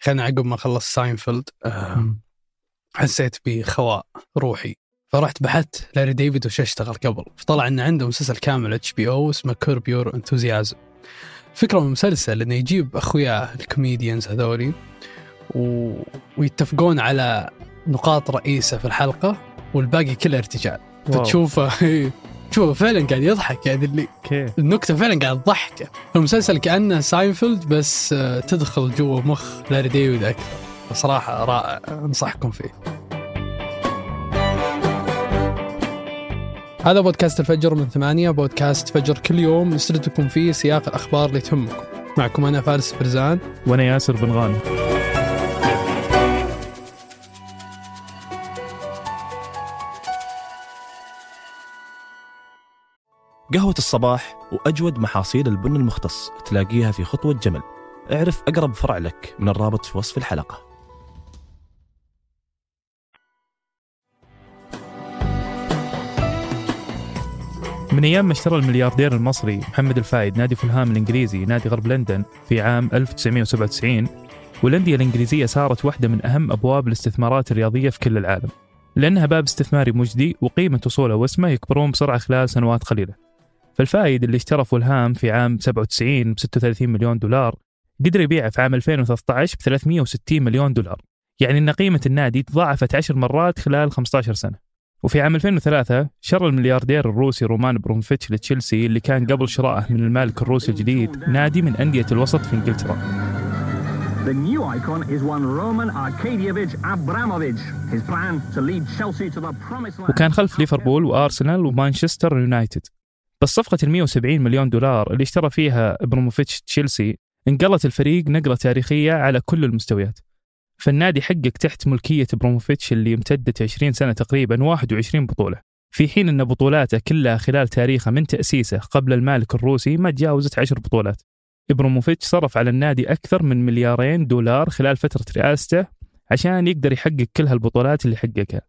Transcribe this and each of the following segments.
خلنا عقب ما خلص ساينفيلد آه حسيت بخواء روحي. فرحت بحثت Larry David وش اشتغل قبل. فطلع إنه عنده مسلسل كامل HBO اسمه Curb Your Enthusiasm فكرة من المسلسل إنه يجيب اخوياه ال comedians هذولي و... ويتفقون على نقاط رئيسة في الحلقة والباقي كله ارتجال. فتشوفه تشوفه فعلا قاعد يضحك. يعني اللي okay النكتة فعلا قاعد تضحكه المسلسل كأنه ساينفيلد بس آه، تدخل جوا مخ Larry David أكثر بصراحة رائع. أنصحكم فيه. هذا بودكاست الفجر من ثمانية. بودكاست فجر كل يوم نسرد لكم فيه سياق الأخبار اللي تهمكم. معكم أنا فارس فرزان. وأنا ياسر بن غانم. قهوة الصباح وأجود محاصيل البن المختص تلاقيها في خطوة جمل اعرف أقرب فرع لك من الرابط في وصف الحلقة من أيام ما اشترى الملياردير المصري محمد الفايد نادي فولهام الإنجليزي نادي غرب لندن في عام 1997 والأندية الإنجليزية صارت واحدة من أهم أبواب الاستثمارات الرياضية في كل العالم. لأنها باب استثماري مجدي وقيمة أصوله واسمه يكبرون بسرعة خلال سنوات قليلة. فالفايد اللي اشترى فولهام في عام 97 ب 36 مليون دولار قدر يبيعه في عام 2013 ب 360 مليون دولار. يعني إن قيمة النادي تضاعفت 10 مرات خلال 15 سنة. وفي عام 2003 شرا الملياردير الروسي رومان أبراموفيتش لتشيلسي اللي كان قبل شرائه من المالك الروسي الجديد نادي من أندية الوسط في إنجلترا The new icon is one Roman Arkadievich Abramovich. His plan to lead Chelsea to the promised land. وكان خلف ليفربول وأرسنال ومانشستر يونايتد بس صفقة ال 170 مليون دولار اللي اشترى فيها إبراموفيتش تشيلسي انقلت الفريق نقلة تاريخية على كل المستويات. فالنادي حقق تحت ملكية إبراموفيتش اللي امتدت 20 سنة تقريبا 21 بطولة. في حين أن بطولاته كلها خلال تاريخه من تأسيسه قبل المالك الروسي ما تجاوزت 10 بطولات. إبراموفيتش صرف على النادي أكثر من مليارين دولار خلال فترة رئاسته عشان يقدر يحقق كل هالبطولات اللي حققها.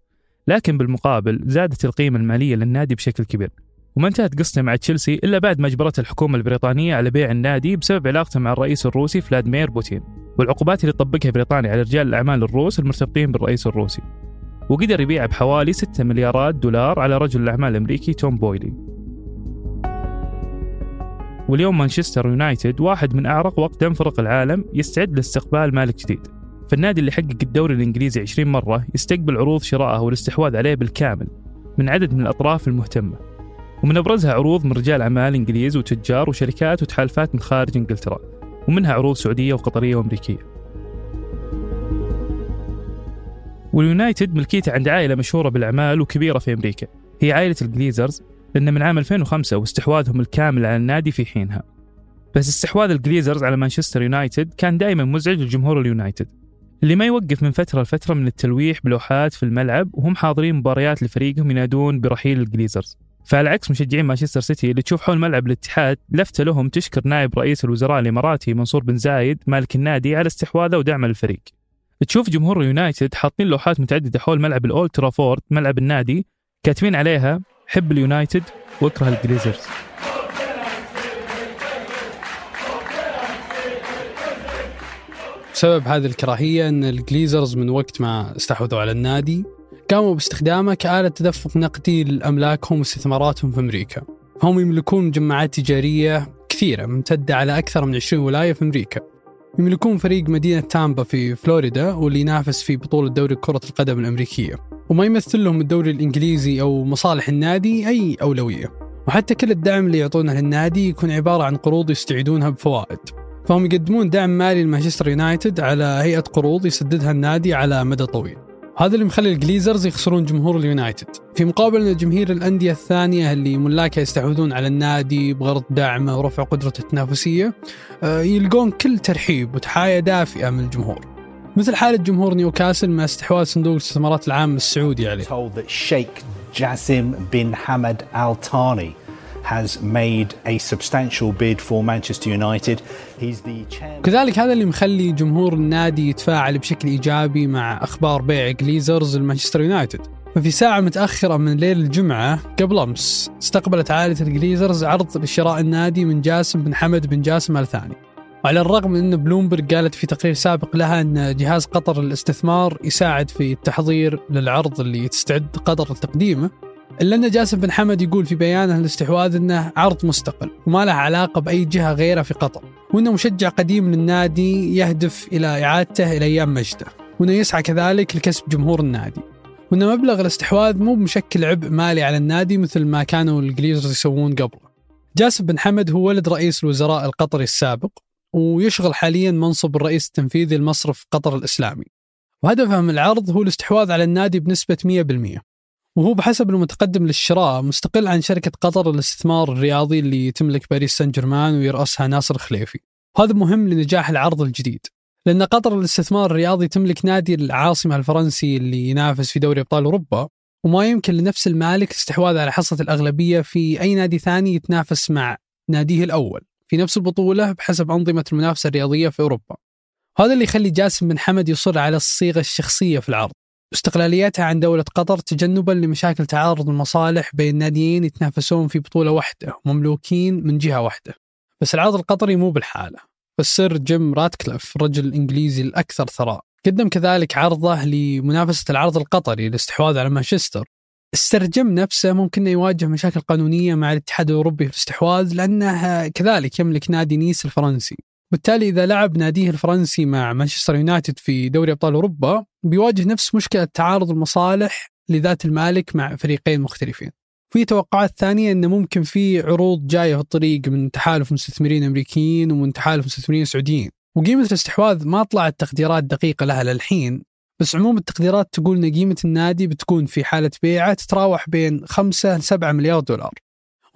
لكن بالمقابل زادت القيمة المالية للنادي بشكل كبير. وما انتهت قصته مع تشيلسي إلا بعد ما أجبرته الحكومة البريطانية على بيع النادي بسبب علاقته مع الرئيس الروسي فلاديمير بوتين والعقوبات اللي طبقها بريطانيا على رجال الأعمال الروس المرتبطين بالرئيس الروسي. وقدر يبيعه بحوالي 6 مليارات دولار على رجل الأعمال الأمريكي توم بويلي. واليوم مانشستر يونايتد واحد من أعرق وأقدم فرق العالم يستعد لاستقبال مالك جديد. فالنادي اللي حقق الدوري الإنجليزي 20 مرة يستقبل عروض شرائه والاستحواذ عليه بالكامل من عدد من الأطراف المهتمة. ومن أبرزها عروض من رجال أعمال إنجليز وتجار وشركات وتحالفات من خارج إنجلترا ومنها عروض سعودية وقطرية وأمريكية. واليونايتد ملكيته عند عائلة مشهورة بالأعمال وكبيرة في أمريكا. هي عائلة الجليزرز لأن من عام 2005 واستحواذهم الكامل على النادي في حينها. بس استحواذ الجليزرز على مانشستر يونايتد كان دائما مزعج لجمهور اليونايتد اللي ما يوقف من فترة لفترة من التلويح بلوحات في الملعب وهم حاضرين مباريات لفريقهم ينادون برحيل الجليزرز فعلى عكس مشجعين مانشستر سيتي اللي تشوف حول ملعب الاتحاد لفتة لهم تشكر نائب رئيس الوزراء الإماراتي منصور بن زايد مالك النادي على استحواذه ودعمه للفريق. تشوف جمهور اليونايتد حاطين لوحات متعددة حول ملعب الأولد ترافورد ملعب النادي كاتبين عليها حب اليونايتد وأكره الجليزرز سبب هذه الكراهية أن الجليزرز من وقت ما استحوذوا على النادي قاموا باستخدامه كآلة تدفق نقدي لأملاكهم واستثماراتهم في أمريكا. هم يملكون مجمعات تجارية كثيرة ممتدة على أكثر من 20 ولاية في أمريكا. يملكون فريق مدينة تامبا في فلوريدا واللي ينافس في بطولة دوري كرة القدم الأمريكية. وما يمثل لهم الدوري الإنجليزي أو مصالح النادي أي أولوية. وحتى كل الدعم اللي يعطونه للنادي يكون عبارة عن قروض يستعيدونها بفوائد. فهم يقدمون دعم مالي لمانشستر يونايتد على هيئة قروض يسددها النادي على مدى طويل. هذا اللي مخلي الجليزرز يخسرون جمهور اليونايتد. في مقابل أن جماهير الأندية الثانية اللي ملاكها يستحوذون على النادي بغرض دعمه ورفع قدرته التنافسية آه، يلقون كل ترحيب وتحايا دافئة من الجمهور. مثل حالة جمهور نيوكاسل مع استحواذ صندوق الاستثمارات العام السعودي عليه. كذلك هذا اللي مخلي جمهور النادي يتفاعل بشكل إيجابي مع أخبار بيع جليزرز لمانشستر يونايتد. ففي ساعة متأخرة من ليل الجمعة قبل أمس استقبلت عائلة الجليزرز عرض لشراء النادي من جاسم بن حمد بن جاسم آل ثاني وعلى الرغم من أن بلومبرج قالت في تقرير سابق لها أن جهاز قطر للاستثمار يساعد في التحضير للعرض اللي تستعد قطر لتقديمه إلا أن جاسم بن حمد يقول في بيانه الاستحواذ أنه عرض مستقل وما له علاقة بأي جهة غيرها في قطر وأنه مشجع قديم للنادي يهدف إلى إعادته إلى أيام مجده وأنه يسعى كذلك لكسب جمهور النادي وأن مبلغ الاستحواذ مو بمشكل عبء مالي على النادي مثل ما كانوا الجليزرز يسوون قبله جاسم بن حمد هو ولد رئيس الوزراء القطري السابق ويشغل حاليا منصب الرئيس التنفيذي لمصرف قطر الإسلامي وهدفه من العرض هو الاستحواذ على النادي بنسبة 100% وهو بحسب المتقدم للشراء مستقل عن شركة قطر للاستثمار الرياضي اللي تملك باريس سان جيرمان ويرأسها ناصر خليفي. وهذا مهم لنجاح العرض الجديد لأن قطر للاستثمار الرياضي تملك نادي العاصمة الفرنسي اللي ينافس في دوري أبطال أوروبا وما يمكن لنفس المالك الاستحواذ على حصة الأغلبية في أي نادي ثاني يتنافس مع ناديه الأول في نفس البطولة بحسب أنظمة المنافسة الرياضية في أوروبا. هذا اللي يخلي جاسم بن حمد يصر على الصيغة الشخصية في العرض. واستقلاليتها عن دولة قطر تجنبا لمشاكل تعارض المصالح بين ناديين يتنافسون في بطولة واحدة ومملوكين من جهة واحدة. بس العرض القطري مو بالحالة. فالسر جيم راتكليف الرجل الإنجليزي الأكثر ثراء قدم كذلك عرضه لمنافسة العرض القطري للاستحواذ على مانشستر. السرجم نفسه ممكن يواجه مشاكل قانونية مع الاتحاد الأوروبي في الاستحواذ لأنه كذلك يملك نادي نيس الفرنسي. بالتالي إذا لعب ناديه الفرنسي مع مانشستر يونايتد في دوري أبطال أوروبا بيواجه نفس مشكلة تعارض المصالح لذات المالك مع فريقين مختلفين في توقعات ثانية أنه ممكن في عروض جاية في الطريق من تحالف مستثمرين أمريكيين ومن تحالف مستثمرين سعوديين وقيمة الاستحواذ ما طلعت تقديرات دقيقة لها للحين بس عموم التقديرات تقول إن قيمة النادي بتكون في حالة بيعة تتراوح بين 5 ل 7 مليار دولار.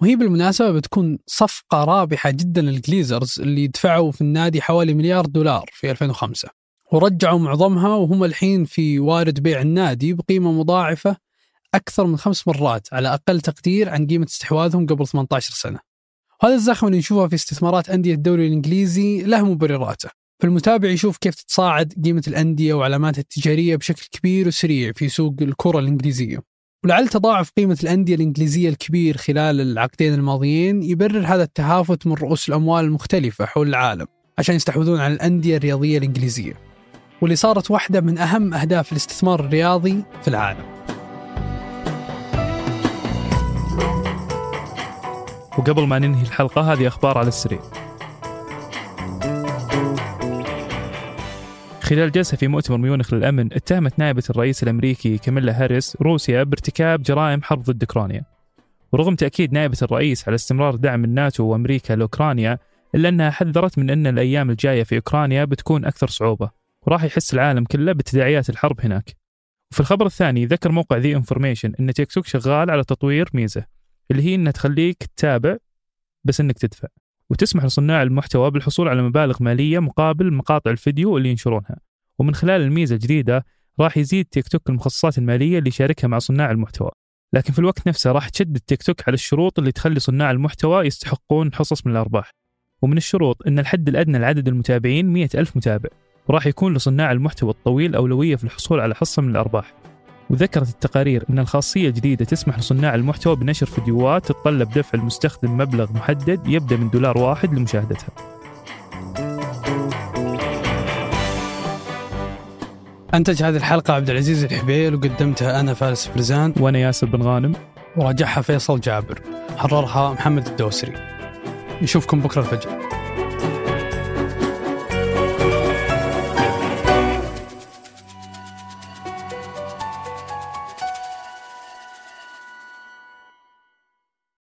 وهي بالمناسبة بتكون صفقة رابحة جدا للجليزرز اللي دفعوا في النادي حوالي مليار دولار في 2005 ورجعوا معظمها وهم الحين في وارد بيع النادي بقيمة مضاعفة أكثر من خمس مرات على أقل تقدير عن قيمة استحواذهم قبل 18 سنة. هذا الزخم اللي نشوفه في استثمارات أندية الدوري الإنجليزي له مبرراته. فالمتابع يشوف كيف تتصاعد قيمة الأندية وعلاماتها التجارية بشكل كبير وسريع في سوق الكرة الإنجليزية ولعل تضاعف قيمة الأندية الإنجليزية الكبير خلال العقدين الماضيين يبرر هذا التهافت من رؤوس الأموال المختلفة حول العالم عشان يستحوذون على الأندية الرياضية الإنجليزية. واللي صارت واحدة من أهم أهداف الاستثمار الرياضي في العالم. وقبل ما ننهي الحلقة هذه أخبار على السريع. خلال جلسة في مؤتمر ميونخ للأمن اتهمت نائبة الرئيس الأمريكي كاميلا هاريس روسيا بارتكاب جرائم حرب ضد أوكرانيا. ورغم تأكيد نائبة الرئيس على استمرار دعم الناتو وأمريكا لأوكرانيا إلا أنها حذرت من أن الأيام الجاية في أوكرانيا بتكون أكثر صعوبة. وراح يحس العالم كله بتداعيات الحرب هناك. وفي الخبر الثاني ذكر موقع The Information أن تيك توك شغال على تطوير ميزة اللي هي أنها تخليك تتابع بس أنك تدفع. وتسمح لصناع المحتوى بالحصول على مبالغ مالية مقابل مقاطع الفيديو اللي ينشرونها. ومن خلال الميزة الجديدة راح يزيد تيك توك المخصصات المالية اللي يشاركها مع صناع المحتوى. لكن في الوقت نفسه راح تشدد تيك توك على الشروط اللي تخلي صناع المحتوى يستحقون حصص من الأرباح. ومن الشروط أن الحد الأدنى لعدد المتابعين مية ألف متابع وراح يكون لصناع المحتوى الطويل أولوية في الحصول على حصة من الأرباح. وذكرت التقارير أن الخاصية الجديدة تسمح لصناع المحتوى بنشر فيديوهات تتطلب دفع المستخدم مبلغ محدد يبدأ من دولار واحد لمشاهدتها. أنتج هذه الحلقة عبد العزيز الحبيل وقدمتها أنا فارس فرزان. وأنا ياسر بن غانم. وراجعها فيصل جابر. حررها محمد الدوسري. نشوفكم بكرة الفجر.